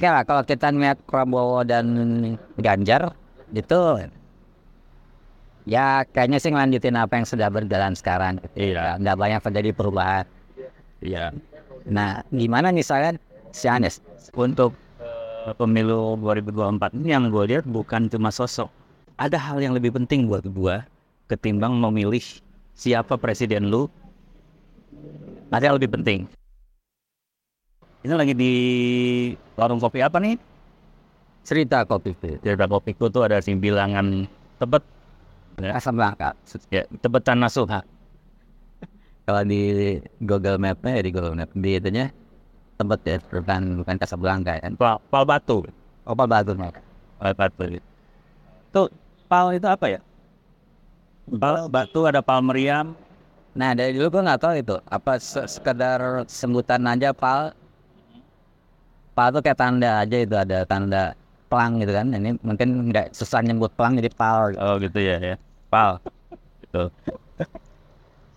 Ya kalau kita ngeliat Prabowo dan Ganjar itu ya kayaknya sih ngelanjutin apa yang sudah berjalan sekarang. Gitu. Iya. Nggak banyak terjadi perubahan. Iya. Nah, gimana misalnya si Anies? Untuk pemilu 2024 ini yang gue lihat bukan cuma sosok. Ada hal yang lebih penting buat gue ketimbang memilih siapa presiden lu. Ada yang lebih penting. Ini lagi di warung kopi apa nih? Cerita kopi itu. Cerita kopiku tuh ada simbilangan tebet ya, Asam langka. ya tebetan nasuha. Kalau di Google Map-nya ya di Google Map di itunya tempat ya bukan bukan Casablanca kan. Pal, pal batu. Opal Batu Mak. Pal batu. Tuh pal itu apa ya? Pal batu ada pal meriam. Nah dari dulu gue nggak tahu itu apa se- sekedar sebutan aja pal. Pal itu kayak tanda aja itu ada tanda pelang gitu kan. Ini mungkin nggak susah nyebut pelang jadi pal. Oh gitu ya ya. Pal. Gitu.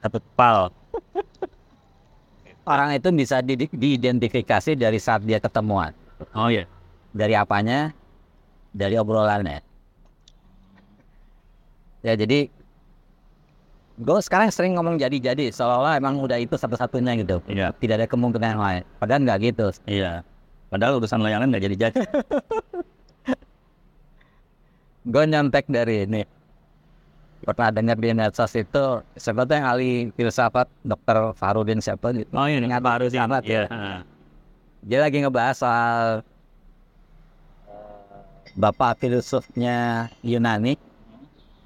Satu pal. Orang itu bisa di- diidentifikasi dari saat dia ketemuan. Oh iya. Dari apanya? Dari obrolannya. Ya jadi gue sekarang sering ngomong jadi-jadi seolah-olah emang udah itu satu-satunya gitu. Iya. Tidak ada kemungkinan lain. Padahal nggak gitu. Iya. Padahal urusan lain nggak jadi jadi. Gue nyontek dari ini. Pernah dengar di medsos itu yang ahli filsafat Dr. Farudin siapa gitu. Oh iya. Ingat Pak Harus Ingat. Iya. ah. Dia lagi ngebahas soal bapak filsufnya Yunani,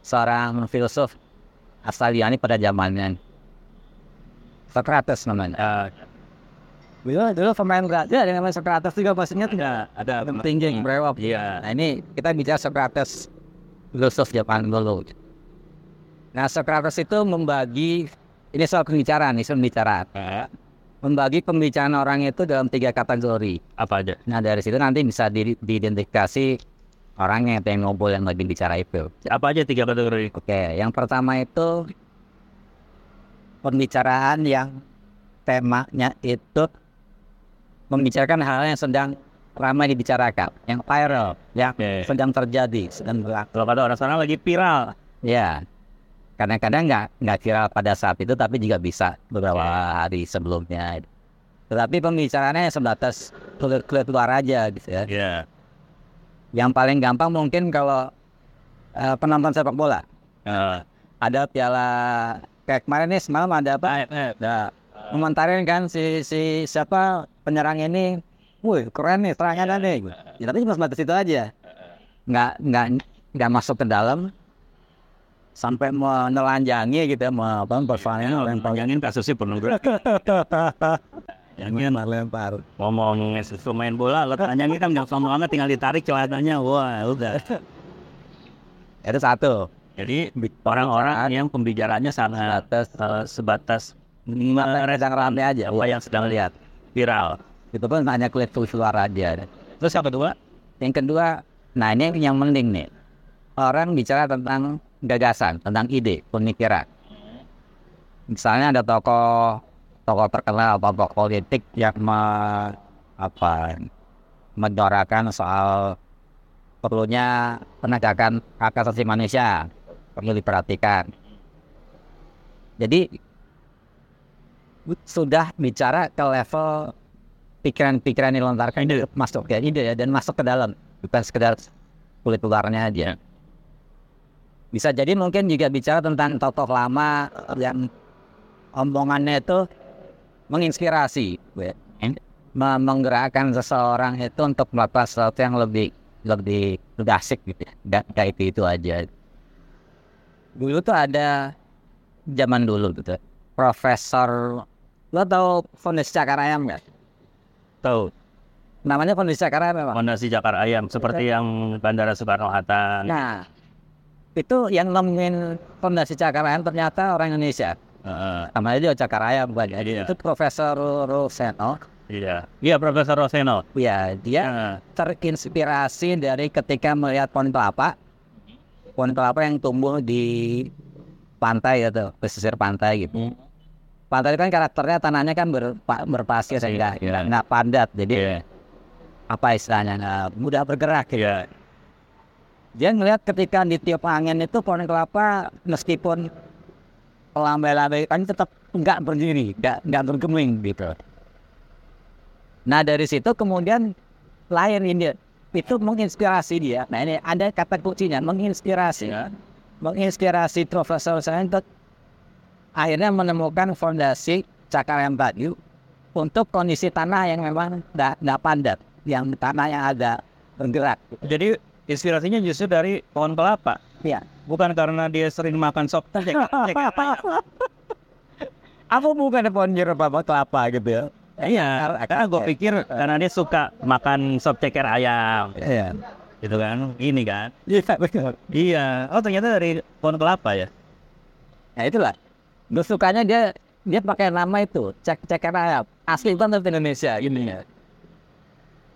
seorang filsuf asal Yunani pada zamannya. Socrates namanya. Ah, Dulu, dulu pemain Brazil ada yang namanya Socrates juga maksudnya tidak ada tinggi berewok. Iya. Nah ini kita bicara Socrates filosof Jepang dulu. Nah Socrates itu membagi ini soal pembicaraan, isu pembicaraan. Ah, Membagi pembicaraan orang itu dalam tiga kategori. apa aja? Nah dari situ nanti bisa di, diidentifikasi orangnya yang ngobrol yang lagi bicara itu. Apa aja tiga kategori? Oke, yang pertama itu pembicaraan yang temanya itu membicarakan hal yang sedang ramai dibicarakan, yang viral, yang Oke. sedang terjadi, sedang berlaku. Kalau kata orang sana lagi viral. Ya, kadang-kadang nggak nggak viral pada saat itu, tapi juga bisa beberapa hari sebelumnya. Tetapi pembicaraannya sebatas keluar keluar aja gitu ya. Iya. Yang paling gampang mungkin kalau eh, penonton sepak bola. Ah, Ada piala kayak kemarin nih semalam ada apa? Nah, komentarin kan si si siapa penyerang ini, wih keren nih serangannya nih. Ya, tapi cuma sebatas itu aja. Nggak nggak nggak masuk ke dalam sampai menelanjangi gitu ya, mau apa persoalannya lempar Panjangin kasusnya pornografi. Yang lempar. ngomong sesuatu main bola, lo tanya kan nggak sombong banget tinggal ditarik celananya, wah udah. Itu satu. Jadi orang-orang yang pembicaranya sangat Sebatas eh, sebatas yang sedang rame aja. apa yang sedang lihat viral. Itu pun hanya kulit keluar aja. Terus yang kedua, Yang kedua, nah ini yang penting nih. Orang bicara tentang gagasan, tentang ide, pemikiran. Misalnya ada tokoh tokoh terkenal, tokoh politik yang me, apa mendorakan soal perlunya penegakan hak asasi manusia perlu diperhatikan. Jadi sudah bicara ke level pikiran-pikiran yang dilontarkan itu masuk ke ide ya dan masuk ke dalam bukan sekedar kulit luarnya aja. Bisa jadi mungkin juga bicara tentang tokoh lama yang omongannya itu menginspirasi, ya. Me- menggerakkan seseorang itu untuk melakukan sesuatu yang lebih lebih lebih asik gitu ya. Itu itu aja. Dulu tuh ada zaman dulu gitu. Profesor lo tau Fondasi Cakar Ayam nggak? tahu Namanya Fondasi Cakar Ayam memang. fondasi Jakar Ayam seperti yang Bandara Soekarno Hatta. Nah, itu yang nemuin Fondasi Cakar Ayam ternyata orang Indonesia. Heeh, Namanya dia Cakar Ayam bukan? Iya. Itu Profesor Roseno. iya, iya Profesor Roseno. Ya, dia Heeh, terinspirasi dari ketika melihat pohon kelapa. Pohon kelapa yang tumbuh di pantai gitu, pesisir pantai gitu. Pantai itu kan karakternya tanahnya kan berpa- berpasir sehingga Iya. nggak padat. Jadi Iya. apa istilahnya nah, mudah bergerak gitu. Iya. Dia ngelihat ketika ditiup angin itu pohon kelapa meskipun lambai-lambai kan tetap nggak berdiri, nggak nggak bergeming gitu. Nah dari situ kemudian lahir ini itu menginspirasi dia. Nah ini ada kata kuncinya menginspirasi, Ya. menginspirasi Profesor saya untuk akhirnya menemukan fondasi cakar yang bayu untuk kondisi tanah yang memang tidak padat, yang tanah yang ada bergerak. Jadi inspirasinya justru dari pohon kelapa. Iya. Bukan karena dia sering makan sop Apa bukan pohon jeruk apa kelapa gitu ya? Iya, karena gue pikir karena dia suka makan sop ceker ayam, Iya. gitu kan? Ini kan? Iya betul. Iya. Oh ternyata dari pohon kelapa ya? Ya itulah. Gue sukanya dia dia pakai nama itu cek ceker ayam asli banget Indonesia gitu ya.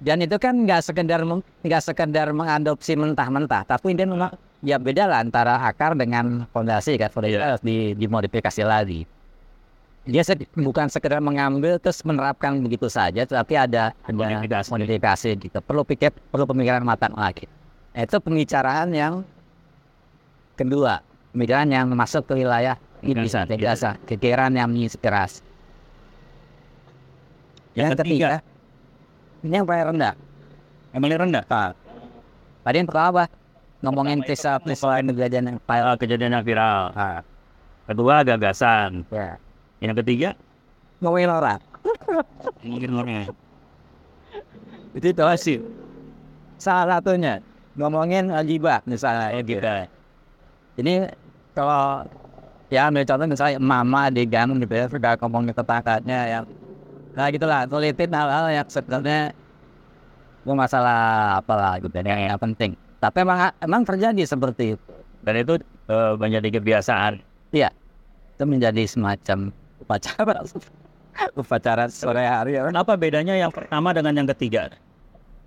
Dan itu kan nggak sekedar nggak sekedar mengadopsi mentah-mentah, tapi dia memang ya beda lah antara akar dengan fondasi kan. Fondasi Iya. harus di, dimodifikasi lagi. Dia se- bukan sekedar mengambil terus menerapkan begitu saja, tapi ada Modifikasi. modifikasi gitu. Perlu pikir, perlu pemikiran matang lagi. Itu pembicaraan yang kedua, pemikiran yang masuk ke wilayah Gagasan, gitu. gagasan, kekiran yang menginspirasi. Yang ketiga, ini yang paling rendah. emang ini rendah. Tadi yang pertama apa? Ngomongin kisah peristiwa kejadian yang paling Ah, kejadian yang viral. Kedua gagasan. ya. Yang ketiga Ngomongin orang. mungkin orangnya. Itu itu sih. Salah satunya ngomongin ajiba misalnya ya gitu. Ini kalau ya ambil contoh misalnya mama di gang gitu ya sudah ngomongin tetangganya yang nah gitulah tulitin hal-hal yang sebenarnya itu masalah apalah gitu yang, yang penting. Tapi emang emang terjadi seperti itu. Dan itu eh, menjadi kebiasaan. Iya. Itu menjadi semacam upacara upacara sore hari ya. Kenapa bedanya yang pertama dengan yang ketiga?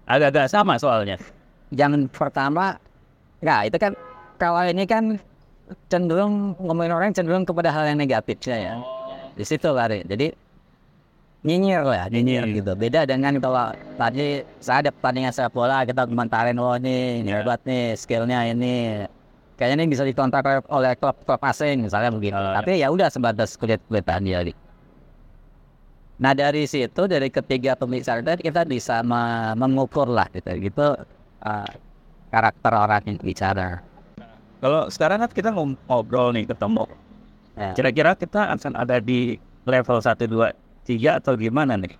Agak-agak sama soalnya. Yang pertama, ya itu kan kalau ini kan cenderung ngomongin orang cenderung kepada hal yang negatifnya ya. Di situ lari. Jadi nyinyir lah, nyinyir Nyinyir. gitu. Beda dengan kalau tadi saya ada pertandingan sepak bola kita komentarin oh ini ini Ya. hebat nih skillnya ini. Kayaknya ini bisa dikontrak oleh- klub-klub asing misalnya begitu. Oh, ya. Tapi ya udah sebatas kulit-kulitan dia. gitu. Nah dari situ dari ketiga pembicaraan tadi kita bisa me- mengukur lah gitu gitu uh, karakter orang yang bicara. Kalau sekarang kan kita ngobrol nih ketemu. Ya. Kira-kira kita akan ada di level 1, 2, 3 atau gimana nih?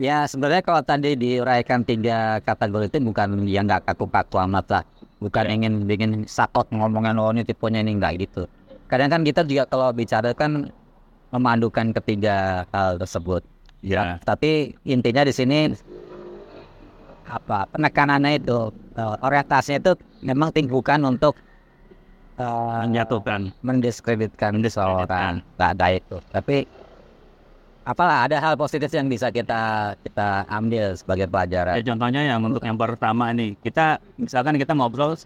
Ya sebenarnya kalau tadi diuraikan tiga kategori itu bukan yang nggak kaku-kaku amat lah. Bukan Ya. ingin bikin sakot ngomongin oh ini tipenya ini enggak gitu. Kadang kan kita juga kalau bicara kan memadukan ketiga hal tersebut. Ya. Tapi intinya di sini apa penekanannya itu eh, orientasinya itu memang ting- bukan untuk eh, Menyatukan. mendiskreditkan nggak ada itu. Tapi apalah ada hal positif yang bisa kita kita ambil sebagai pelajaran. Ya, contohnya yang untuk yang pertama nih, kita misalkan kita ngobrol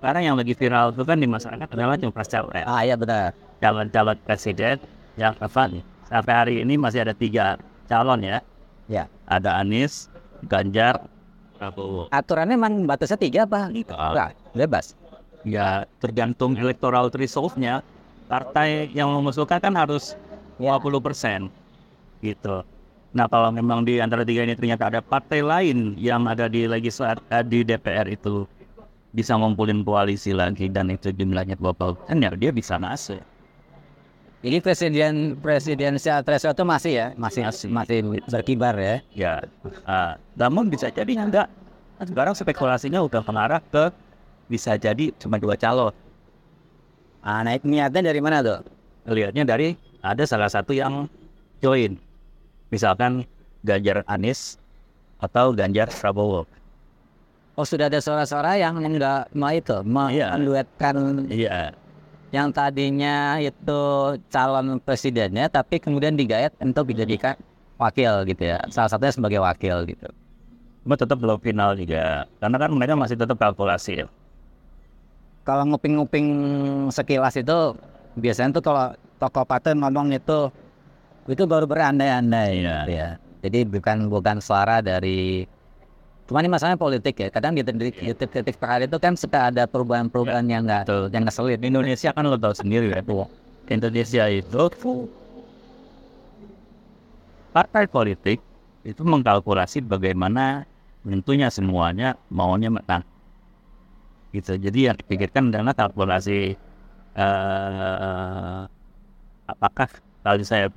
sekarang yang lagi viral itu kan di masyarakat adalah capres capres ah iya benar. Calon-calon presiden yang apa sampai hari ini masih ada tiga calon ya, ya. Ada Anies, Ganjar, Prabowo. aturannya memang batasnya tiga apa Enggak, bebas Ya tergantung electoral threshold-nya, partai yang mengusulkan kan harus Ya. 50 persen, gitu. Nah kalau memang di antara tiga ini ternyata ada partai lain yang ada di legislat eh, di DPR itu bisa ngumpulin koalisi lagi dan itu jumlahnya 20 persen ya dia bisa masuk. Jadi presiden presidensial threshold itu masih ya, masih Masih. masih berkibar ya. Ya, ah, namun bisa jadi enggak. Sekarang spekulasinya udah mengarah ke bisa jadi cuma dua calon. Ah, nah niatnya dari mana tuh? Lihatnya dari ada salah satu yang join, misalkan Ganjar Anies atau Ganjar Prabowo. Oh sudah ada suara-suara yang enggak mau itu, mau Iya. menduetkan Iya, yang tadinya itu calon presidennya, tapi kemudian digayat untuk dijadikan wakil gitu ya. Salah satunya sebagai wakil gitu. cuma tetap belum final juga, karena kan mereka masih tetap kalkulasi. Kalau nguping-nguping sekilas itu biasanya tuh kalau tokoh partai ngomong itu itu baru berandai-andai gitu ya. Jadi bukan bukan suara dari Cuma ini masalahnya politik ya. Kadang di titik di titik terakhir itu kan suka ada perubahan-perubahan yang nggak yang ngeselin. Di Indonesia kan lo tahu sendiri ya. Indonesia itu partai politik itu mengkalkulasi bagaimana tentunya semuanya maunya menang. Gitu. Jadi yang dipikirkan adalah kalkulasi eh apakah kalau saya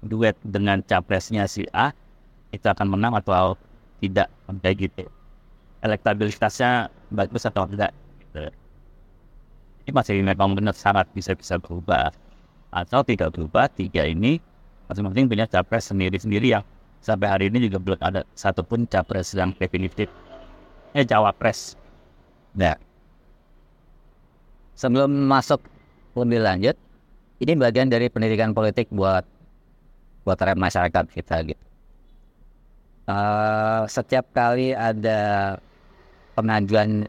duet dengan capresnya si A itu akan menang atau tidak kayak gitu. Elektabilitasnya bagus atau enggak. Gitu ini masih memang benar sangat bisa-bisa berubah atau tidak berubah tiga ini masing-masing punya capres sendiri-sendiri yang sampai hari ini juga belum ada satupun capres yang definitif eh cawapres Nah, sebelum masuk lebih lanjut, ini bagian dari pendidikan politik buat buat masyarakat kita gitu. Eh, setiap kali ada pengajuan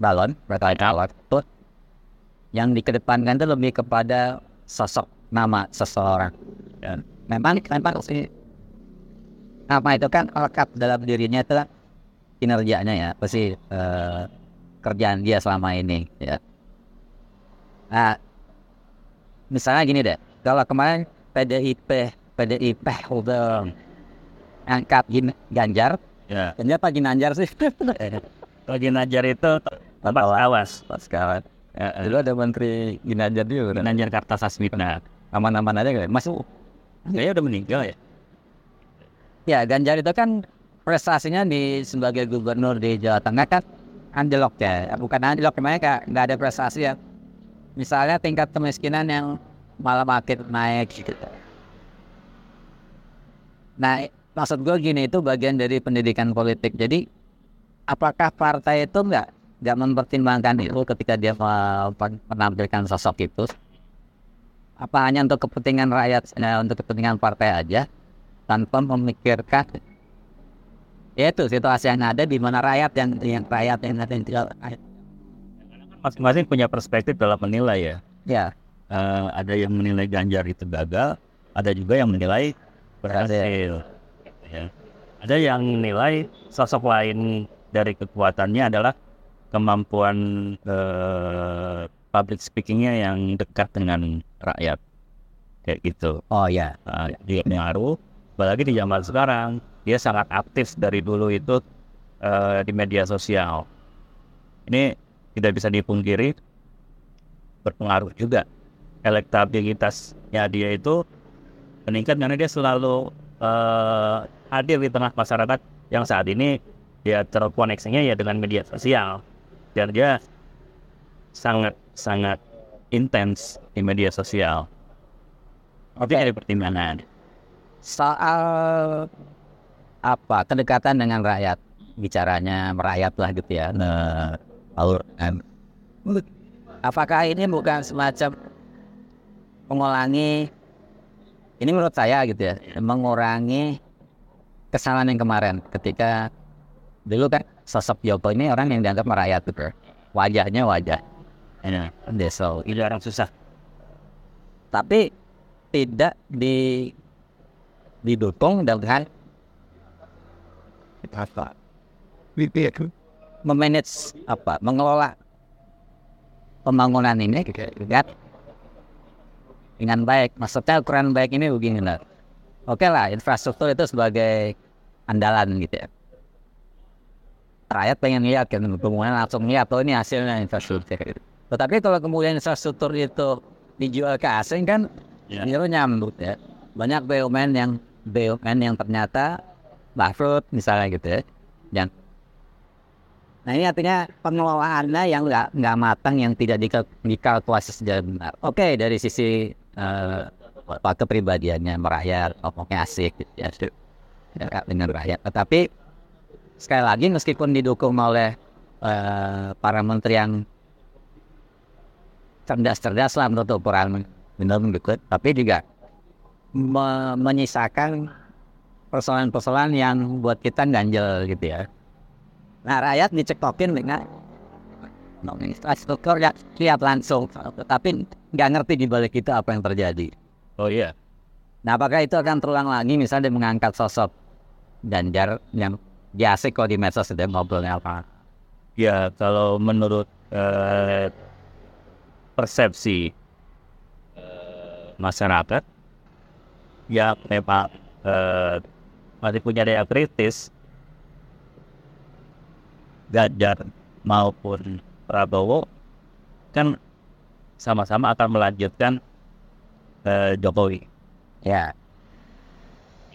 balon, berkait balon itu yang dikedepankan itu lebih kepada sosok nama seseorang. Dan Memang memang sih nama itu kan lekat dalam dirinya itu kan kinerjanya ya, pasti eh, kerjaan dia selama ini ya. Nah, misalnya gini deh, kalau kemarin PDIP PDIP udah angkat Gin- Ganjar, ya Ganjar apa Ginanjar sih? lagi Najar itu tempat awas Pas kawan. ya, eh, Dulu ada Menteri Ginanjar juga kan? Najar Kartasasmita Aman-aman aja kan? Mas, kayaknya udah meninggal ya ya Ganjar itu kan prestasinya di sebagai gubernur di Jawa Tengah kan anjlok ya. Bukan anjlok, namanya kayak nggak ada prestasi ya. Misalnya tingkat kemiskinan yang malah makin naik gitu. Nah, maksud gue gini itu bagian dari pendidikan politik. Jadi, apakah partai itu nggak nggak mempertimbangkan itu ketika dia me- menampilkan sosok itu? Apa hanya untuk kepentingan rakyat, eh, untuk kepentingan partai aja, tanpa memikirkan ya itu situasi yang ada di mana rakyat yang yang rakyat yang ada yang tidak masing-masing punya perspektif dalam menilai ya Ya, Eh, ada yang menilai Ganjar itu gagal, ada juga yang menilai berhasil. Ya. Ada yang menilai sosok lain dari kekuatannya adalah kemampuan eh, public speakingnya yang dekat dengan rakyat, kayak gitu. oh ya, Nah, dia pengaruh, apalagi di zaman sekarang dia sangat aktif dari dulu itu eh, di media sosial. Ini tidak bisa dipungkiri berpengaruh juga elektabilitasnya dia itu meningkat karena dia selalu eh, hadir di tengah masyarakat yang saat ini dia terkoneksinya ya dengan media sosial dan dia sangat sangat intens di media sosial. Oke, ada pertimbangan. soal apa kedekatan dengan rakyat bicaranya merayat lah gitu ya. Nah, alur kan. Apakah ini bukan semacam mengulangi ini menurut saya gitu ya, mengurangi kesalahan yang kemarin ketika dulu kan sosok Joko ini orang yang dianggap merayat gitu. Wajahnya wajah. Ini, deso ini orang susah. tapi tidak di didukung dengan apa? Memanage apa mengelola pembangunan ini dengan dengan baik. Maksudnya ukuran baik ini begini lah oke lah infrastruktur itu sebagai andalan gitu ya. Rakyat pengen lihat kan kemudian langsung lihat oh ini hasilnya infrastruktur. Tetapi kalau kemudian infrastruktur itu dijual ke asing kan Ya. itu nyambut ya. Banyak BUMN yang BUMN yang ternyata bangkrut misalnya gitu ya dan nah ini artinya pengelolaannya yang nggak nggak matang yang tidak dikal- dikalkulasi secara benar. Oke dari sisi apa kepribadiannya merayat ngomongnya asik gitu ya ya, dengan rakyat tetapi sekali lagi meskipun didukung oleh eh, para menteri yang cerdas-cerdas lah menurut ukuran benar gitu tapi juga me- menyisakan persoalan-persoalan yang buat kita ganjel gitu ya. Nah rakyat dicekokin dengan infrastruktur ya lihat langsung tetapi nggak ngerti di balik itu apa yang terjadi. Oh iya. Nah, apakah itu akan terulang lagi misalnya mengangkat sosok Ganjar yang biasa kalau di medsos itu ngobrolnya apa? Ya kalau menurut eh, persepsi eh, masyarakat ya memang eh, masih punya daya kritis Ganjar maupun Prabowo kan sama-sama akan melanjutkan eh, Jokowi. Ya,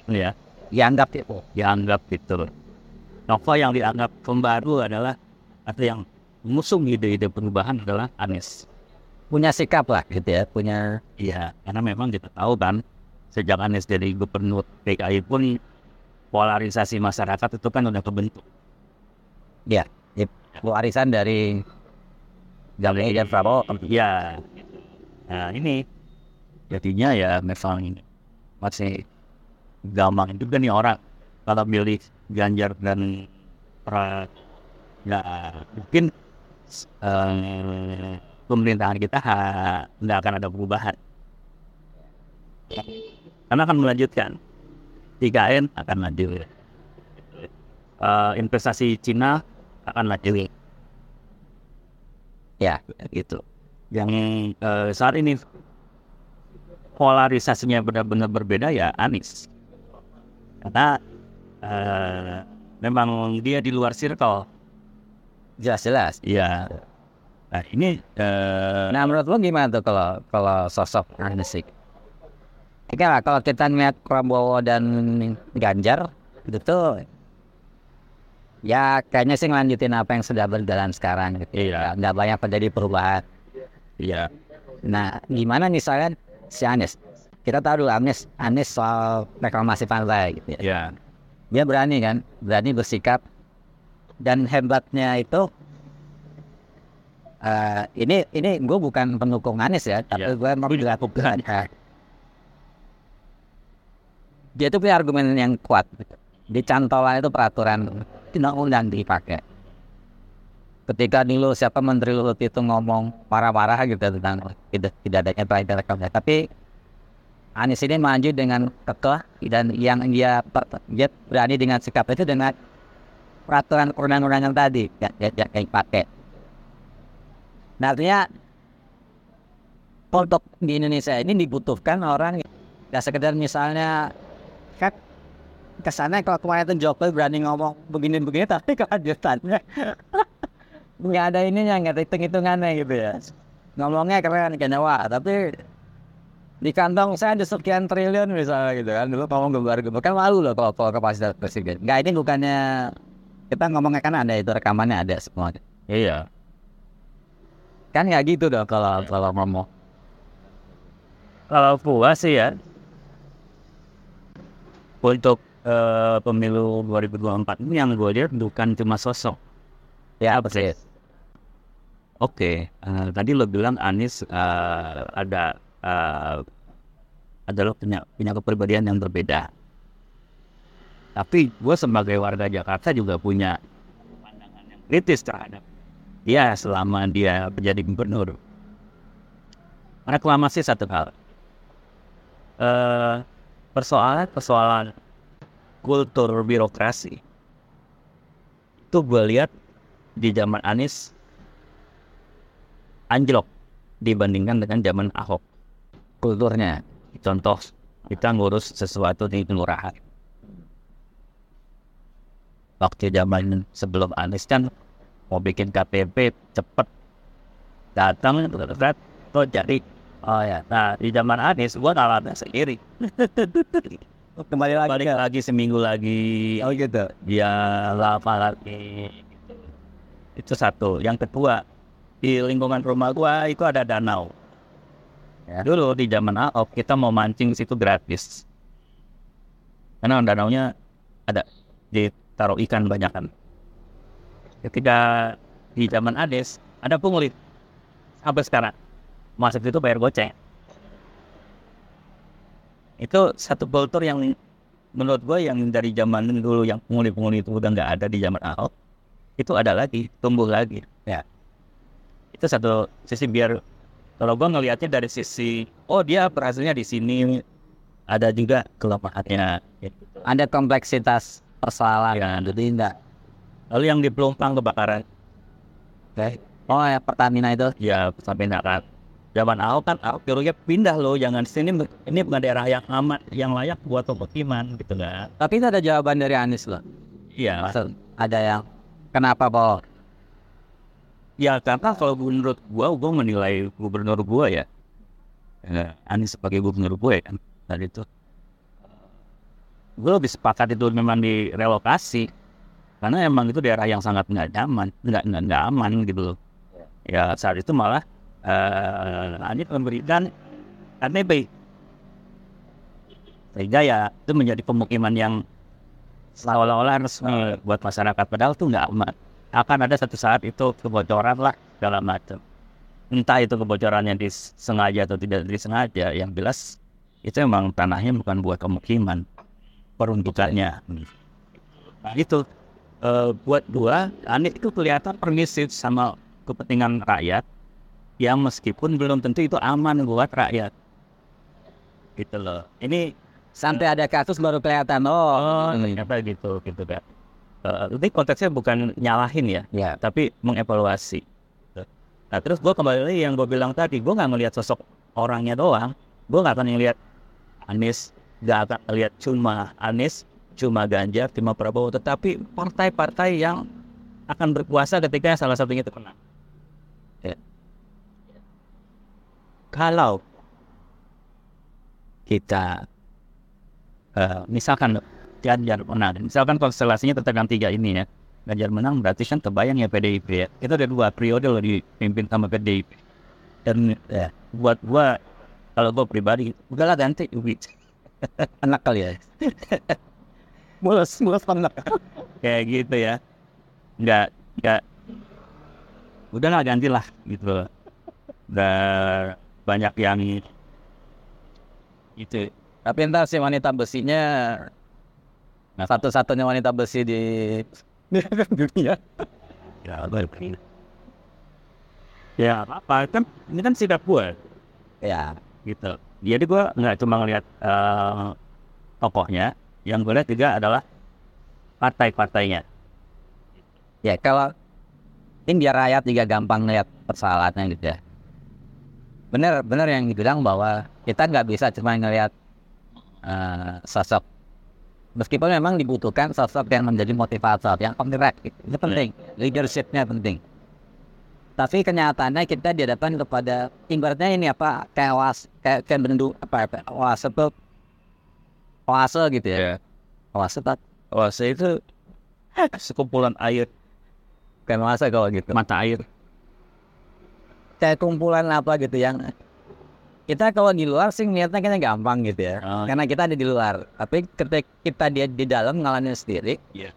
ya dianggap itu. dianggap itu Nova yang dianggap pembaru adalah atau yang mengusung ide-ide perubahan adalah Anies Punya sikap lah gitu ya, punya Iya, karena memang kita tahu kan sejak Anies jadi gubernur DKI pun polarisasi masyarakat itu kan udah kebentuk. ya, ya warisan dari Ganjar dan Prabowo. Iya. Nah ini jadinya ya memang ini masih gampang juga nih orang kalau milih Ganjar dan pra ya mungkin eh, pemerintahan kita nggak akan ada perubahan. Karena akan melanjutkan. 3N akan maju. Eh, investasi Cina akan maju. Ya, gitu. Yang eh, saat ini polarisasinya benar-benar berbeda ya Anies karena eh, memang dia di luar circle jelas-jelas. ya nah ini eh, Nah, menurut lo gimana tuh kalau kalau sosok Anies? Oke lah, kalau kita ngeliat Prabowo dan Ganjar, itu tuh ya kayaknya sih ngelanjutin apa yang sudah berjalan sekarang gitu. Iya. Ya, Nggak banyak terjadi perubahan. ya Nah, gimana misalnya si Anies? Kita tahu dulu Anies, Anies soal reklamasi pantai gitu ya. ya Dia berani kan, berani bersikap dan hebatnya itu eh ini ini gue bukan pendukung Anies ya, tapi Iya. gue mau ya. Dia tuh punya argumen yang kuat. Di cantolan itu peraturan undang-undang dipakai. Ketika dulu siapa Menteri Luhut itu ngomong marah-marah gitu tentang tidak tidak adanya perintah tapi Anies ini maju dengan kekeh dan yang dia dia berani dengan sikap itu dengan peraturan undang-undang yang tadi yang, yang, yang, yang dipakai. Nah, artinya untuk di Indonesia ini dibutuhkan orang nggak sekedar misalnya kan kesannya kalau kemarin itu Jokowi berani ngomong begini-begini tapi kelanjutannya nggak ada ininya nggak ada hitung-hitungannya gitu ya ngomongnya keren wah tapi di kantong saya ada sekian triliun misalnya gitu kan. Dulu ngomong gembar-gembar kan malu loh kalau, kalau kapasitas presiden. Nggak ini bukannya kita ngomongnya kan ada itu rekamannya ada semua. Iya. Kan nggak gitu dong kalau kalau ngomong. Kalau puas sih ya untuk eh, pemilu 2024 ini yang gue lihat bukan cuma sosok. Ya persis Oke, eh, tadi lo bilang Anies eh, ada eh, adalah punya punya kepribadian yang berbeda. Tapi gue sebagai warga Jakarta juga punya pandangan yang kritis terhadap dia selama dia menjadi gubernur. Reklamasi satu hal. Eh, persoalan persoalan kultur birokrasi itu gue lihat di zaman Anies anjlok dibandingkan dengan zaman Ahok. Kulturnya. Contoh, kita ngurus sesuatu di kelurahan. Waktu zaman sebelum Anies kan mau bikin KTP cepet. Datang terus tuh jadi oh ya nah di zaman Anies gua ngalamin sendiri. Kembali lagi balik lagi seminggu lagi. Oh gitu? Dia lama lagi. Itu satu. Yang kedua di lingkungan rumah gua itu ada danau Ya. dulu di zaman Ahok kita mau mancing situ gratis. Karena danaunya ada ditaruh ikan banyak kan. Ketika di zaman Ades ada pungli sampai sekarang masuk itu bayar goceng. Itu satu kultur yang menurut gue yang dari zaman dulu yang pungli-pungli itu udah nggak ada di zaman Ahok itu ada lagi tumbuh lagi. Ya. itu satu sisi biar kalau gue ngelihatnya dari sisi oh dia berhasilnya di sini ada juga kelemahannya. Gitu. Ada kompleksitas persoalan. Ya. Jadi enggak. Lalu yang di Pelumpang kebakaran, Oke. Oh ya Pertamina itu. ya sampai kan. Zaman Ahok kan Ahok nyuruhnya pindah loh, jangan sini. Ini bukan daerah yang aman, yang layak buat pemukiman gitu kan. Tapi itu ada jawaban dari Anies loh. Iya. Ada yang kenapa Paul? Ya karena kalau menurut gua, gua menilai gubernur gua ya, ya Anies sebagai gubernur kan tadi itu, gue lebih sepakat itu memang direlokasi karena emang itu daerah yang sangat nggak nyaman, nggak nggak aman gitu loh. Ya saat itu malah eh Anies memberikan KTP sehingga ya itu menjadi pemukiman yang seolah-olah resmi buat masyarakat padahal tuh nggak aman akan ada satu saat itu kebocoran lah segala macam. Entah itu kebocorannya disengaja atau tidak disengaja yang jelas itu emang tanahnya bukan buat pemukiman peruntukannya. Nah itu eh, buat gua Anies itu kelihatan permisif sama kepentingan rakyat yang meskipun belum tentu itu aman buat rakyat. Gitu loh. Ini Sampai ada kasus baru kelihatan. Oh, oh ini. ternyata gitu gitu kan Eh, ini konteksnya bukan nyalahin ya ya. tapi mengevaluasi. Nah terus gue kembali lagi yang gue bilang tadi, gue nggak ngelihat sosok orangnya doang, gue nggak akan ngelihat Anies, nggak akan ngelihat cuma Anies, cuma Ganjar, cuma Prabowo, tetapi partai-partai yang akan berkuasa ketika salah satunya itu menang. Ya. Kalau kita eh, misalkan Ganjar menang, misalkan konstelasinya tetap yang tiga ini ya, Ganjar menang berarti kan kebayang ya PDIP ya. Itu ada dua periode loh dipimpin sama PDIP. Dan ya, buat gua kalau gua pribadi, udahlah ganti duit. Enak kali ya. Mules, mules banget. Kayak gitu ya. Enggak, enggak. Udahlah gantilah gitu. Udah banyak yang itu. Tapi ntar si wanita besinya satu-satunya wanita besi di dunia. Ya. Ya, apa kan ini kan sikap gua Ya, gitu. Jadi gua nggak cuma ngelihat eh, tokohnya, yang gue lihat juga adalah partai-partainya. ya kalau ini biar rakyat juga gampang lihat persoalannya gitu ya. Bener, bener yang dibilang bahwa kita nggak bisa cuma ngelihat eh, sosok meskipun memang dibutuhkan sosok yang menjadi motivator, yang penggerak, gitu. itu penting, leadershipnya penting. Tapi kenyataannya kita dihadapkan kepada ibaratnya ini apa kayak was kayak kayak bendu apa apa oase tuh oase gitu ya. Oase tak Oase itu sekumpulan air, kayak oase kalau gitu. mata air. Kayak kumpulan apa gitu yang kita kalau di luar sih niatnya kayaknya gampang gitu ya. Oh. Karena kita ada di luar. Tapi ketika kita dia di dalam ngalamin sendiri, Iya.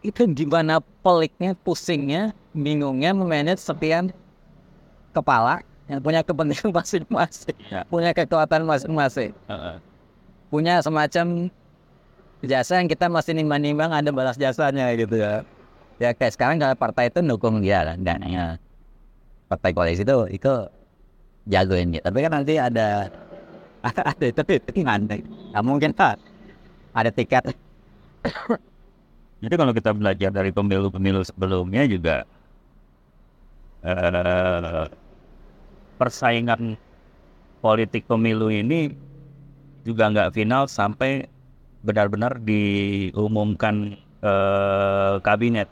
itu gimana peliknya, pusingnya, bingungnya memanage sekian kepala yang punya kepentingan masing-masing, Ya. punya kekuatan masing-masing, Heeh. punya semacam jasa yang kita masih nimbang-nimbang ada balas jasanya gitu ya. Ya kayak sekarang kalau partai itu dukung dia kan, dananya partai koalisi itu itu jagoin gitu. Tapi kan nanti ada ada itu itu nggak mungkin pak ada tiket Jadi kalau kita belajar dari pemilu-pemilu sebelumnya juga eh, persaingan politik pemilu ini juga nggak final sampai benar-benar diumumkan eh, kabinet.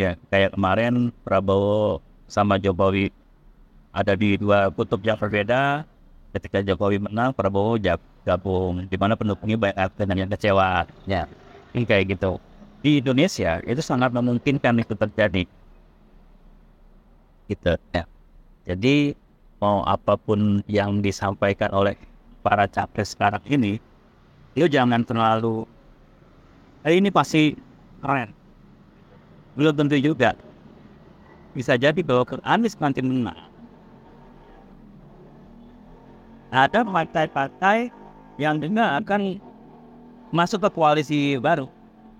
Ya, kayak kemarin Prabowo sama Jokowi ada di dua kutub yang berbeda. Ketika Jokowi menang, Prabowo gabung, di mana pendukungnya banyak dengan yang kecewa. ya Ini kayak gitu. Di Indonesia itu sangat memungkinkan itu terjadi. Gitu. Ya. Jadi mau apa pun yang disampaikan oleh para capres sekarang ini, itu jangan terlalu "Eh, ini pasti keren. Belum tentu juga. Bisa jadi bahwa Anies nanti menang. Ada partai-partai yang juga akan masuk ke koalisi baru,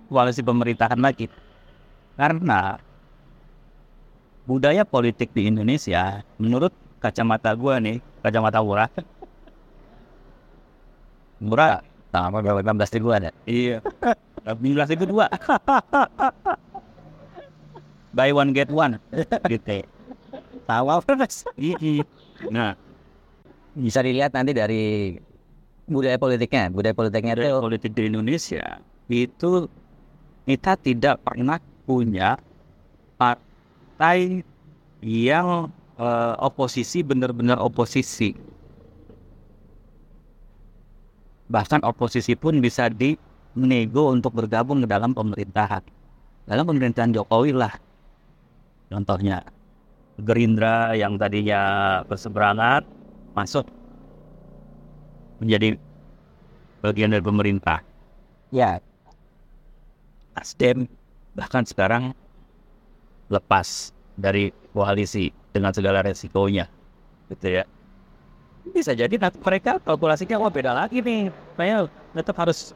koalisi pemerintahan lagi. Karena budaya politik di Indonesia, menurut kacamata gua nih, kacamata murah, murah. Sama berapa 15 ribuan ya? Iya. 15 itu dua. Buy one get one. Gitu. Tahu apa mas? Iya. Nah, Bisa dilihat nanti dari budaya politiknya. Budaya politiknya dari itu politik di Indonesia itu kita tidak pernah punya partai yang eh, oposisi benar-benar oposisi. Bahkan oposisi pun bisa dinego untuk bergabung ke dalam pemerintahan. Dalam pemerintahan Jokowi lah. Contohnya Gerindra yang tadinya berseberangan masuk menjadi bagian dari pemerintah. ya Nasdem bahkan sekarang lepas dari koalisi dengan segala resikonya, gitu ya. Bisa jadi nanti mereka kalkulasinya wah beda lagi nih, saya tetap harus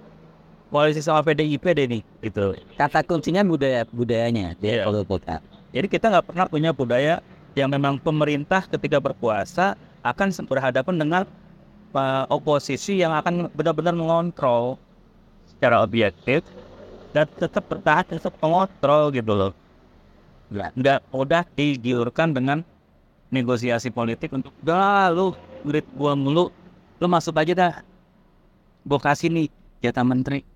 koalisi sama PDIP deh nih, gitu. kata kuncinya budaya budayanya dia kota. Jadi kita nggak pernah punya budaya yang memang pemerintah ketika berkuasa akan berhadapan dengan uh, oposisi yang akan benar-benar mengontrol secara objektif dan tetap bertahan tetap mengontrol gitu loh. Ya. Nggak mudah digiurkan dengan negosiasi politik untuk udah lu duit gua mulu lu masuk aja dah gua kasih nih jatah menteri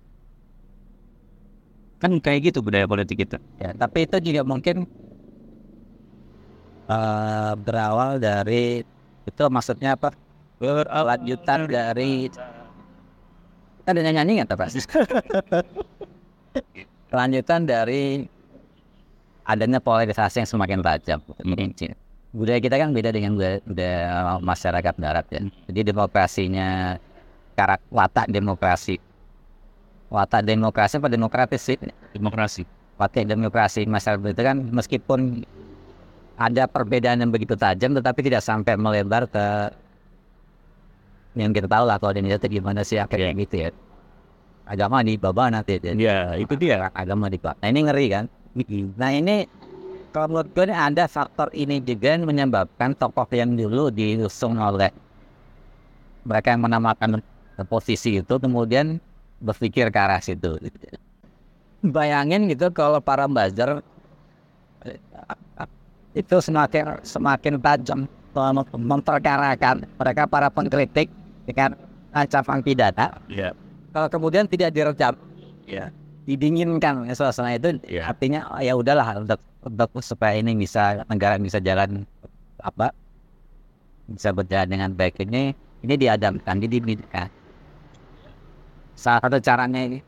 kan kayak gitu budaya politik kita Ya, tapi itu juga mungkin eh, berawal dari itu maksudnya apa? Lanjutan dari ada nyanyi nggak Pak? Lanjutan dari adanya polarisasi yang semakin tajam. Ini budaya kita kan beda dengan budaya, masyarakat barat ya. Jadi demokrasinya karak watak demokrasi watak demokrasi apa demokratis sih? demokrasi Partai demokrasi masyarakat itu kan meskipun ada perbedaan yang begitu tajam tetapi tidak sampai melebar ke yang kita tahu lah kalau di Indonesia itu gimana sih akhirnya gitu ya. Agama di bawah nanti ya. ya itu dia. Agama di bawah. Nah ini ngeri kan? Nah ini kalau menurut gue ini ada faktor ini juga yang menyebabkan tokoh yang dulu diusung oleh mereka yang menamakan posisi itu kemudian berpikir ke arah situ. Bayangin gitu kalau para buzzer eh, itu semakin semakin tajam mem- memperkarakan mereka para pengkritik dengan ancaman pidana. Ya kalau kemudian tidak direjam ya didinginkan ya, suasana itu Iya. artinya oh, ya udahlah untuk, untuk supaya ini bisa negara bisa jalan apa bisa berjalan dengan baik ini ini diadamkan didinginkan. Salah satu caranya ini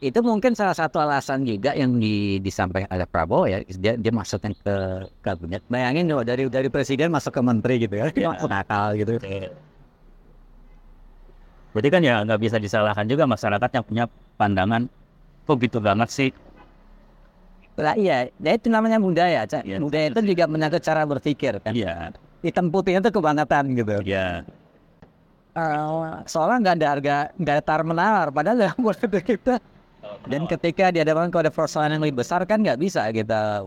itu mungkin salah satu alasan juga yang di, disampaikan oleh Prabowo ya dia dia ke kabinet bayangin loh dari dari presiden masuk ke menteri gitu ya Iya. Masuk akal gitu berarti kan ya nggak bisa disalahkan juga masyarakat yang punya pandangan kok gitu banget sih Lah iya, ya itu namanya budaya, Cak. Iya. Budaya itu juga menyangkut cara berpikir kan. iya Hitam putihnya itu kebangetan gitu. iya Eh, soalnya nggak ada harga, nggak ada tar menawar. Padahal yang politik kita. Dan ketika dihadapkan kepada persoalan yang lebih besar kan nggak bisa kita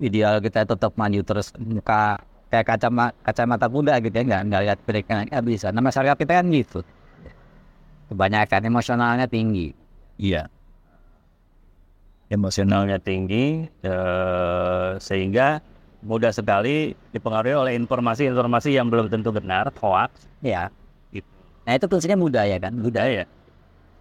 ideal kita tetap maju terus muka kayak kacamata kacamata kuda gitu ya nggak nggak lihat mereka nggak bisa. Nah masyarakat kita kan gitu. Kebanyakan emosionalnya tinggi. iya emosionalnya tinggi eh, sehingga mudah sekali dipengaruhi oleh informasi-informasi yang belum tentu benar hoax Ya. gitu Nah itu kuncinya budaya kan. Budaya. budaya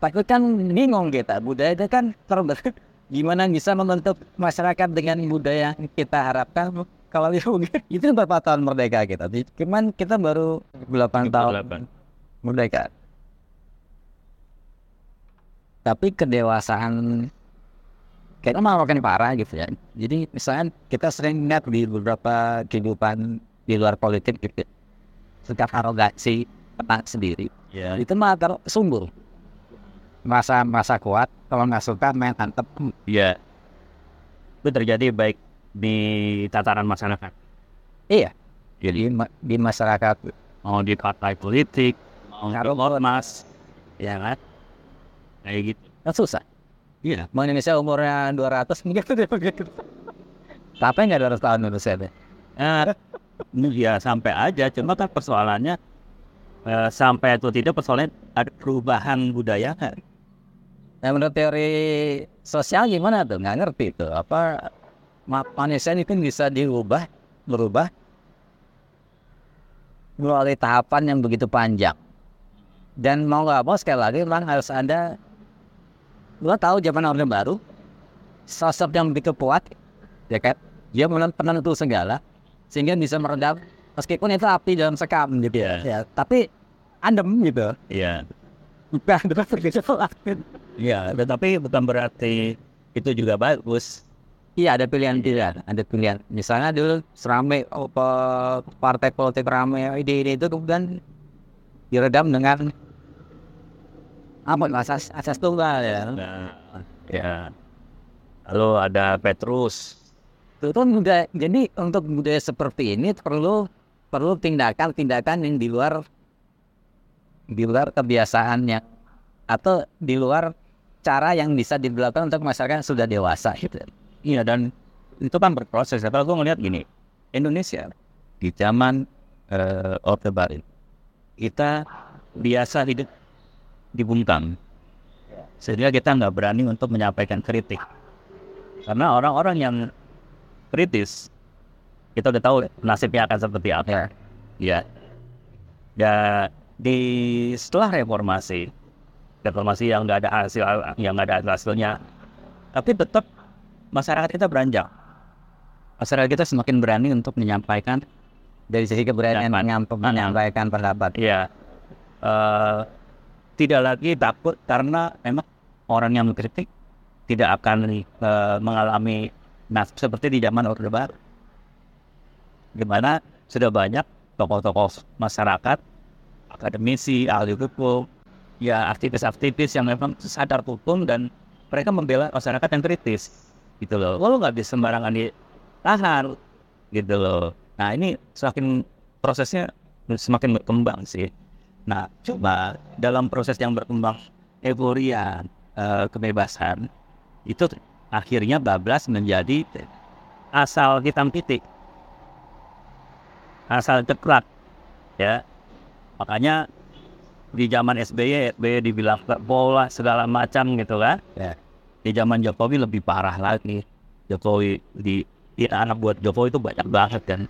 Takut kan bingung kita. Budaya itu kan terber gimana bisa membentuk masyarakat dengan budaya yang kita harapkan? Kalau itu berapa tahun merdeka kita? Cuman kita baru 8 tahun 28. merdeka. Tapi kedewasaan kita malah makin parah gitu ya. Jadi misalnya kita sering lihat di beberapa kehidupan di luar politik gitu. Sikap arogansi tenang sendiri. Ya itu mah sumber merasa merasa kuat. Kalau nggak suka main antep ya itu terjadi baik di tataran masyarakat. Iya. Jadi ma- di masyarakat. Mau di partai politik mau di ormas ya kan? Kayak gitu. Kan susah. Iya. Mau Indonesia umurnya 200 mungkin dia begitu. Tapi nggak 200 tahun Indonesia deh Eh, ya sampai aja. Cuma kan persoalannya eh, sampai atau tidak persoalannya ada perubahan budaya kan? Nah, menurut teori sosial gimana tuh? Nggak ngerti tuh. Apa ma- manusia itu bisa diubah, berubah melalui tahapan yang begitu panjang. Dan mau nggak mau sekali lagi memang harus ada lo tahu zaman orde baru sosok yang begitu kuat ya kan dia menelan penentu segala sehingga bisa meredam meskipun itu api dalam sekam gitu Iya. ya tapi adem gitu Iya. bukan begitu Iya, tetapi bukan berarti itu juga bagus. Iya ada pilihan-pilihan, ada pilihan. Misalnya dulu serame oh, pe- partai politik rame ide-ide itu kemudian diredam dengan apa asas asas tunggal ya. Nah, ya. Lalu ada Petrus. Itu kan udah jadi untuk budaya seperti ini perlu perlu tindakan-tindakan yang di luar di luar kebiasaan yang atau di luar cara yang bisa dilakukan untuk masyarakat yang sudah dewasa gitu. Iya dan itu kan berproses. Ya. Kalau gue ngeliat gini, Indonesia di zaman eh, Orde Baru kita biasa hidup dibungkam, sehingga kita nggak berani untuk menyampaikan kritik. Karena orang-orang yang kritis kita udah tahu nasibnya akan seperti apa. Ya. Ya di setelah reformasi, reformasi yang nggak ada hasil, yang nggak ada hasilnya, tapi tetap masyarakat kita beranjak. Masyarakat kita semakin berani untuk menyampaikan, Dari sisi keberanian Dapat. menyampaikan, pendapat. ya, eh, tidak lagi takut karena memang orang yang mengkritik tidak akan eh, mengalami nasib seperti di zaman Orde Baru. Di mana sudah banyak tokoh-tokoh masyarakat, akademisi, ahli hukum, ya aktivis-aktivis yang memang sadar hukum dan mereka membela masyarakat yang kritis gitu loh. Lo nggak bisa sembarangan ditahan gitu loh. Nah ini semakin prosesnya semakin berkembang sih. Nah coba dalam proses yang berkembang euforia eh, kebebasan itu akhirnya bablas menjadi asal hitam titik asal ceklak ya makanya di zaman SBY SBY dibilang bola segala macam gitu kan. Ya. di zaman Jokowi lebih parah lagi. Jokowi di, di anak buat Jokowi itu banyak banget kan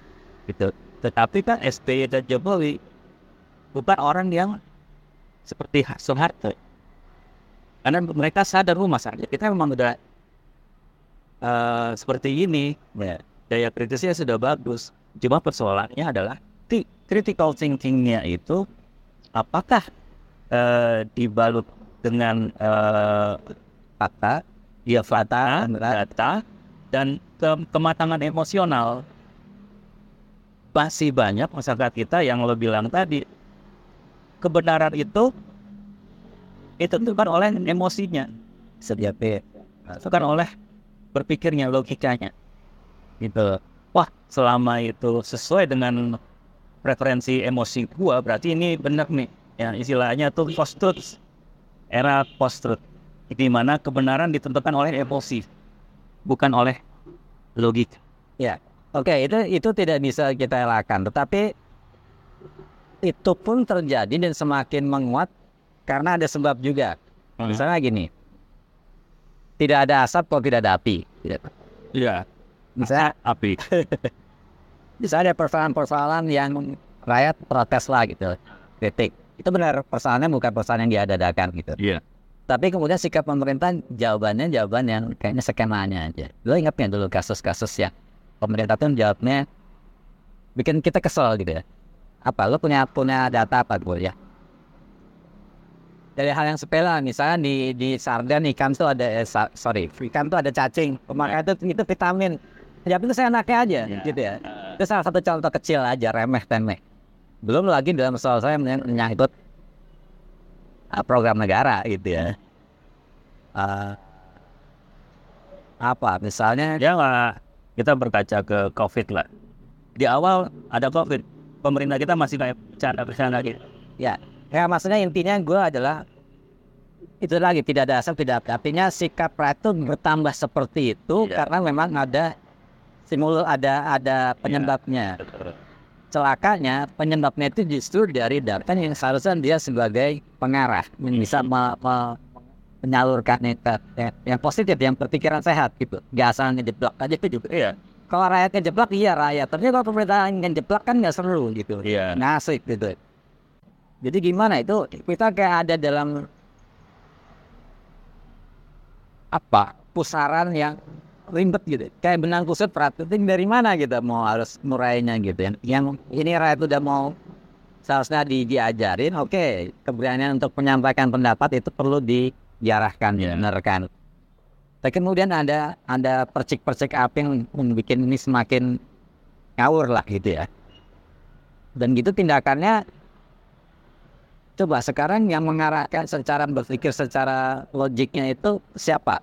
gitu. Tetapi kan SBY dan Jokowi bukan orang yang seperti Soeharto. Karena mereka sadar rumah masyarakat kita memang udah eh, seperti ini. Ya. Daya kritisnya sudah bagus. Cuma persoalannya adalah ti- critical thinkingnya itu apakah eh, dibalut dengan eh, Fakta, ya fakta, data, dan ke- kematangan emosional. Masih banyak masyarakat kita yang lo bilang tadi, kebenaran itu ditentukan oleh emosinya, setiap bukan oleh berpikirnya, logikanya. Gitu. Wah, selama itu sesuai dengan preferensi emosi gua, berarti ini benar nih. Ya, istilahnya tuh post-truth. Era post-truth. Di mana kebenaran ditentukan oleh emosi, bukan oleh logika. Ya, oke itu itu tidak bisa kita elakkan. Tetapi itu pun terjadi dan semakin menguat karena ada sebab juga. Misalnya gini, tidak ada asap kalau tidak ada api. Tidak. Iya, Misalnya, api. misalnya ada persoalan-persoalan yang rakyat protes lah gitu, kritik. Itu benar persoalannya bukan persoalan yang diadakan gitu. Iya. Tapi kemudian sikap pemerintah jawabannya jawaban yang kayaknya skemanya aja. Lo ingat nggak dulu kasus-kasus yang pemerintah tuh jawabnya bikin kita kesel gitu ya. Apa lo punya punya data apa gue ya? Dari hal yang sepele misalnya di di sarden ikan tuh ada eh, sorry ikan tuh ada cacing pemakaian itu itu vitamin ya itu saya anaknya aja Ya. gitu ya itu salah satu contoh kecil aja remeh temeh belum lagi dalam soal saya menyang- menyangkut uh, program negara gitu ya Uh, apa misalnya Ya kita berkaca ke COVID lah. Di awal ada COVID, pemerintah kita masih kayak bercanda-bercanda gitu. ya ya maksudnya intinya gue adalah itu lagi tidak ada asal tidak ada artinya sikap rakyat itu bertambah seperti itu Iya. karena memang ada simul ada ada penyebabnya celakanya penyebabnya itu justru dari data yang seharusnya dia sebagai pengarah yang bisa me- me- menyalurkan yang, yang, yang positif, yang berpikiran sehat gitu. Gak asal ngejeblok aja itu juga. Iya. Kalau rakyat ngejeblok iya rakyat, tapi kalau pemerintah ngejeblok kan nggak seru gitu. Iya. Asik gitu. Jadi gimana itu kita kayak ada dalam apa pusaran yang ribet gitu. Kayak benang kusut praktik dari mana gitu mau harus murainya gitu. Yang, yang ini rakyat udah mau seharusnya di, diajarin oke keberanian untuk menyampaikan pendapat itu perlu di, diarahkan Iya. dibenarkan. Tapi kemudian ada ada percik-percik api yang membuat ini semakin ngawur lah gitu ya. Dan gitu tindakannya coba sekarang yang mengarahkan secara berpikir secara logiknya itu siapa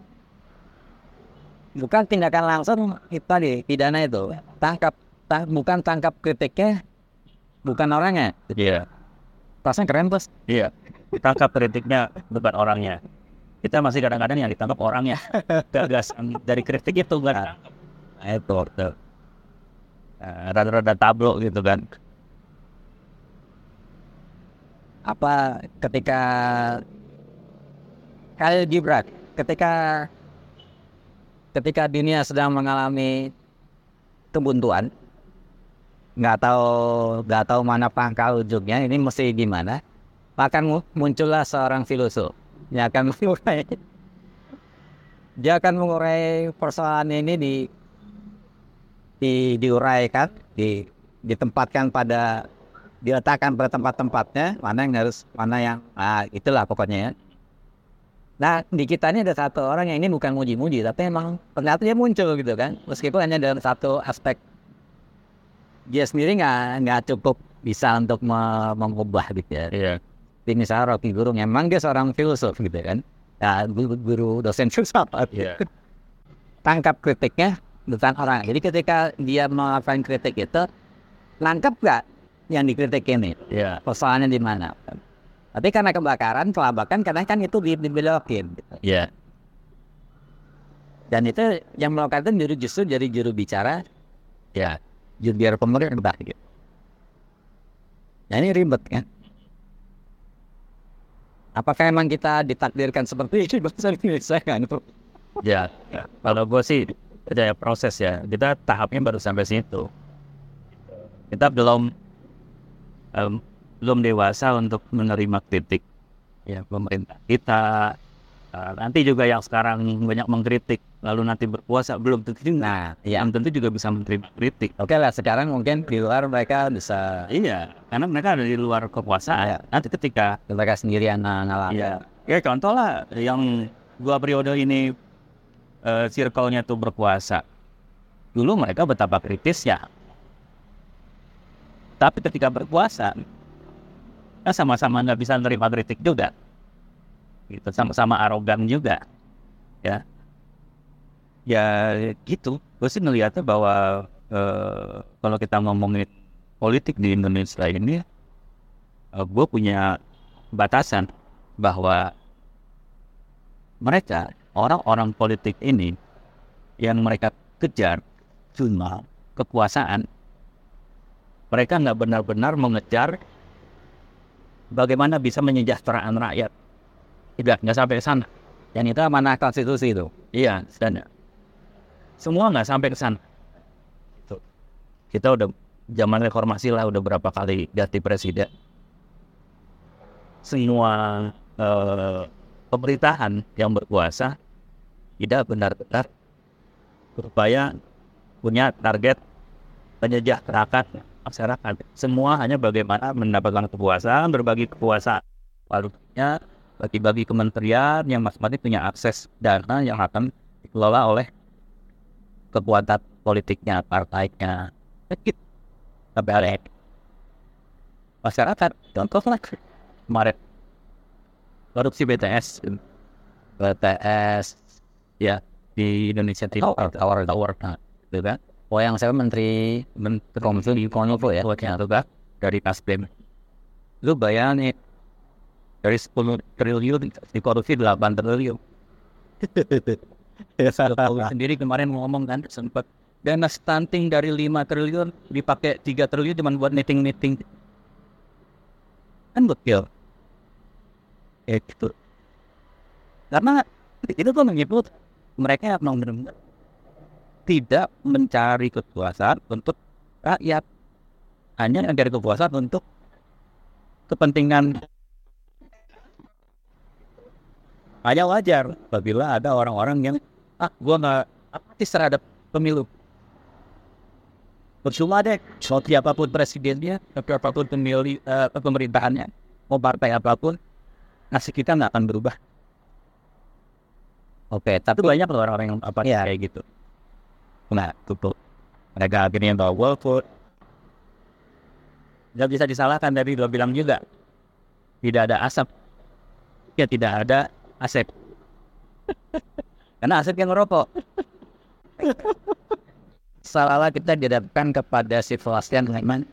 bukan tindakan langsung itu tadi pidana itu tangkap ta- bukan tangkap kritiknya bukan orangnya Iya. rasanya keren bos Iya. Tangkap kritiknya bukan orangnya. Kita masih kadang-kadang yang ditangkap orangnya. Gagasan dari kritik itu kan. nah, itu tuh. Nah, Rada-rada tablo gitu kan. apa ketika Khalil Gibran ketika ketika dunia sedang mengalami kebuntuan nggak tahu nggak tahu mana pangkal ujungnya ini mesti gimana mu- muncullah seorang filosof. Yang akan mengurai. Dia akan mengurai persoalan ini di di diuraikan di ditempatkan pada diletakkan pada tempat-tempatnya mana yang harus mana yang ah itulah pokoknya ya nah di kita ini ada satu orang yang ini bukan muji-muji tapi emang ternyata dia muncul gitu kan. Meskipun hanya dalam satu aspek dia sendiri nggak nggak cukup bisa untuk me- mengubah gitu ya. Iya. Seperti misalnya Rocky Gerung emang dia seorang filosof gitu kan. Ya guru, guru dosen filsafat Iya. tangkap kritiknya bukan orang. Jadi ketika dia melakukan kritik itu nangkep nggak yang dikritik ini? Iya. persoalannya di mana tapi karena kebakaran kelabakan karena kan itu di- dibelokin gitu. Iya. dan itu yang melakukan itu juru justru dari juru bicara ya juru bicara pemerintah gitu nah ini ribet kan apakah emang kita ditakdirkan seperti itu bangsa Indonesia kan Ya. Kalau gue sih percaya proses ya. Kita tahapnya baru sampai situ. Kita belum em, belum dewasa untuk menerima kritik ya pemerintah kita. Eh, nanti juga yang sekarang banyak mengkritik lalu nanti berpuasa belum tentu nah ya belum tentu juga bisa menerima kritik. oke lah sekarang mungkin di luar mereka bisa Iya, karena mereka ada di luar kekuasaan. Iya. Nanti ketika mereka sendirian ng- ngalamin Iya. Ya contoh lah yang dua periode ini eh, circle-nya tuh berkuasa. Dulu mereka betapa kritisnya. Tapi ketika berkuasa, ya sama-sama nggak bisa nerima kritik juga. Gitu, sama-sama arogan juga. Ya. Ya gitu. Gue sih ngeliatnya bahwa eh, kalau kita ngomongin politik di Indonesia ini, gue punya batasan bahwa mereka orang-orang politik ini yang mereka kejar cuma kekuasaan mereka nggak benar-benar mengejar bagaimana bisa menyejahterakan rakyat. Tidak nggak sampai ke sana. Dan itu amanah konstitusi itu. Iya dan semua nggak sampai ke sana. Gitu. kita udah zaman reformasi lah udah berapa kali ganti presiden. Semua eh, pemerintahan yang berkuasa tidak benar-benar berupaya punya target menyejahterakan masyarakat. Semua hanya bagaimana mendapatkan kekuasaan, berbagi kekuasaan. Lalu punya bagi-bagi kementerian yang masing-masing punya akses dana yang akan dikelola oleh kekuatan politiknya, partainya. Sampai ada masyarakat. Contoh lah kemarin korupsi BTS BTS ya di Indonesia Timur Tower, Tower nah, gitu kan oh yang saya menteri menteri kominfo ya buatnya itu kan dari Nasdem lu bayangin dari 10 triliun dikorupsi 8 triliun Jokowi sendiri kemarin ngomong kan sempat dana stunting dari 5 triliun dipakai 3 triliun cuma buat meeting-meeting. Kan betul. Ya gitu. Karena itu tuh menyebut mereka benar-benar tidak mencari kekuasaan untuk rakyat. Hanya mencari kekuasaan untuk kepentingan. Hanya wajar apabila ada orang-orang yang ah gua nggak apatis terhadap pemilu. Percuma deh so siapa pun presidennya siapa pun pemilih eh, pemerintahannya mau partai apa pun nasib kita nggak akan berubah. Oke, tapi tapi banyak orang-orang yang apa Iya. kayak gitu nah tutup. Mereka akhirnya bawa golput nggak bisa disalahkan dari lo bilang juga. Tidak ada asap. Ya tidak ada asep. Karena Asep yang ngerokok. Seolah-olah kita dihadapkan kepada situasi yang memang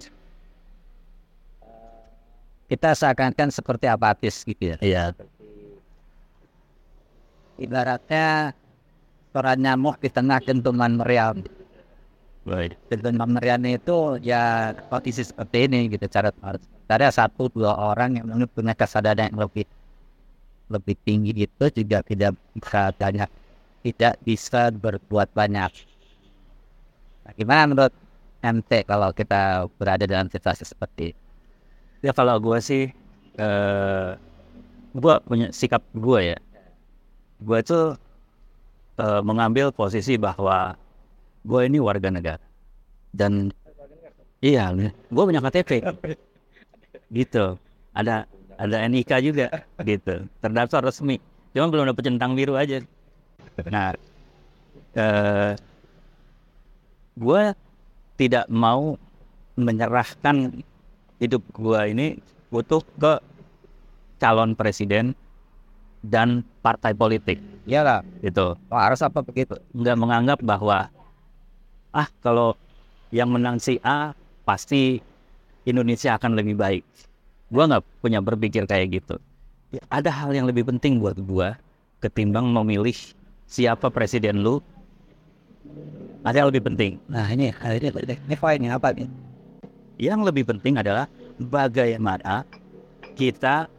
kita seakan-akan seperti apatis gitu ya. iya. Ibaratnya seorang nyamuk di tengah dentuman meriam. baik Dentuman meriam itu ya kondisi seperti ini gitu cara ada satu dua orang yang punya kesadaran yang lebih lebih tinggi itu juga tidak bisa banyak tidak bisa berbuat banyak. Nah, gimana menurut MT kalau kita berada dalam situasi seperti ini? ya kalau gue sih eh gue punya sikap gue ya gue tuh eh, mengambil posisi bahwa gue ini warga negara. Dan iya gue punya KTP gitu. Ada ada NIK juga gitu. Terdaftar resmi. Cuma belum dapet centang biru aja. Nah eh gue tidak mau menyerahkan hidup gue ini butuh ke calon presiden dan partai politik Iya lah, gitu oh, harus apa begitu? nggak menganggap bahwa ah kalau yang menang si A pasti Indonesia akan lebih baik. Gua nggak punya berpikir kayak gitu. Ya, ada hal yang lebih penting buat gua ketimbang memilih siapa presiden lu. Ada yang lebih penting. Nah ini, ini, ini poinnya apa nih? Yang lebih penting adalah bagaimana kita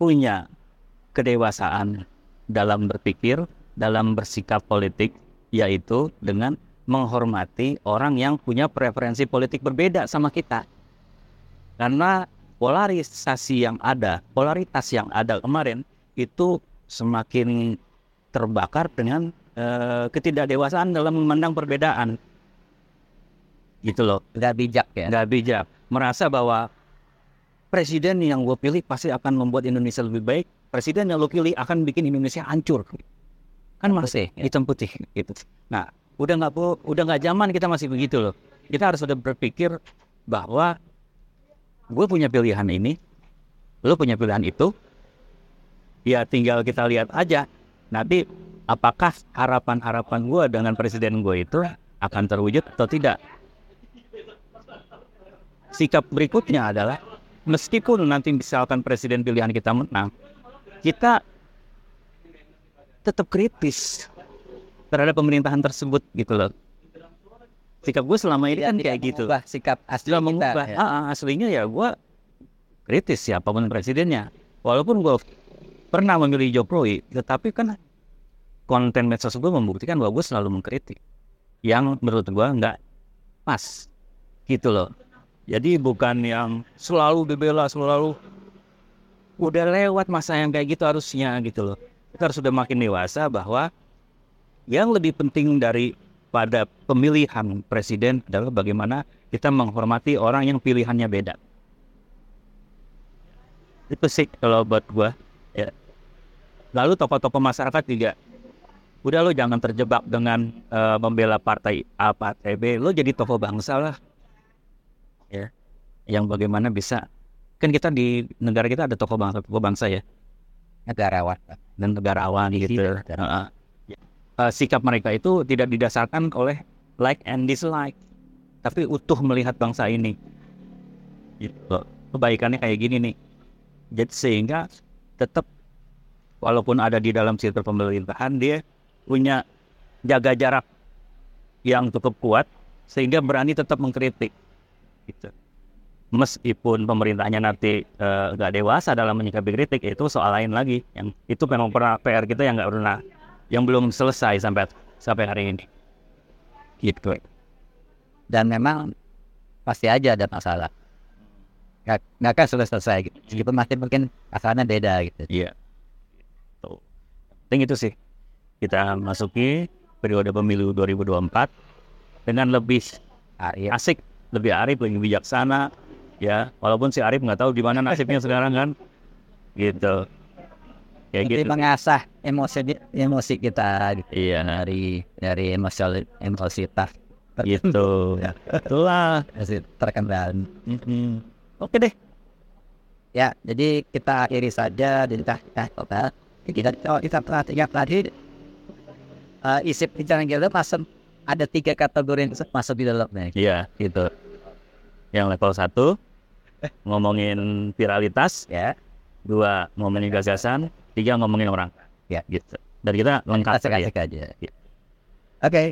punya kedewasaan dalam berpikir, dalam bersikap politik, yaitu dengan menghormati orang yang punya preferensi politik berbeda sama kita. Karena polarisasi yang ada, polaritas yang ada kemarin itu semakin terbakar dengan eh, ketidakdewasaan dalam memandang perbedaan. Gitu loh Nggak bijak ya? nggak bijak merasa bahwa presiden yang gue pilih pasti akan membuat Indonesia lebih baik. Presiden yang lo pilih akan bikin Indonesia hancur. Kan masih hitam putih gitu. Nah udah nggak udah nggak zaman kita masih begitu loh. Kita harus udah berpikir bahwa gue punya pilihan ini lo punya pilihan itu ya tinggal kita lihat aja. Nanti apakah harapan-harapan gue dengan presiden gue itu akan terwujud atau tidak? Sikap berikutnya adalah meskipun nanti misalkan presiden pilihan kita menang, kita tetap kritis terhadap pemerintahan tersebut gitu loh. Sikap gue selama ini kan kayak gitu. Sikap asli Tidak kita. mengubah. ya. Ah, ah, aslinya ya gue kritis siapa pun presidennya. Walaupun gue pernah memilih Jokowi, tetapi kan konten medsos gue membuktikan bahwa gue selalu mengkritik. Yang menurut gue nggak pas. Gitu loh. Jadi bukan yang selalu dibela, selalu udah lewat masa yang kayak gitu harusnya gitu loh. Kita harus sudah makin dewasa bahwa yang lebih penting daripada pemilihan presiden adalah bagaimana kita menghormati orang yang pilihannya beda. Itu sih kalau buat gua ya. Lalu tokoh-tokoh masyarakat juga udah lo jangan terjebak dengan eh, membela partai A, partai B, lo jadi tokoh bangsa lah. Ya. Yang bagaimana bisa kan kita di negara kita ada tokoh bangsa, tokoh bangsa ya Negarawan. dan negarawan gitu. Heeh. Eh, sikap mereka itu tidak didasarkan oleh like and dislike, tapi utuh melihat bangsa ini. Gitu. Kebaikannya kayak gini nih. Jadi sehingga tetap walaupun ada di dalam sistem pemerintahan dia punya jaga jarak yang cukup kuat sehingga berani tetap mengkritik. Gitu. Meskipun pemerintahnya nanti eh, nggak dewasa dalam menyikapi kritik itu soal lain lagi. Yang itu memang pernah PR kita yang nggak pernah, yang belum selesai sampai sampai hari ini. Gitu. dan memang pasti aja ada masalah nggak nggak akan selesai gitu meskipun masih mungkin asalnya beda gitu Iya. Tuh. Penting itu sih. Kita masuki periode pemilu 2024 dengan lebih ah, iya. asik, lebih arif, lebih bijaksana. Ya, walaupun si Arif nggak tahu di mana nasibnya sekarang kan. Gitu. Ya Lebih gitu. mengasah emosi emosi kita gitu. Iya, dari dari emosi emositas gitu. Ya. Itulah. masih terkendali Mm-mm. Oke deh. ya jadi kita akhiri saja di kita kita kita oh, tadi eh, isi bicara kita masuk ada tiga kategori yang masuk di dalamnya Iya, gitu. Yang level 1 ngomongin viralitas, ya dua ngomongin gagasan, tiga ngomongin orang. Ya. gitu. Dan kita lengkap ya. aja Iya. oke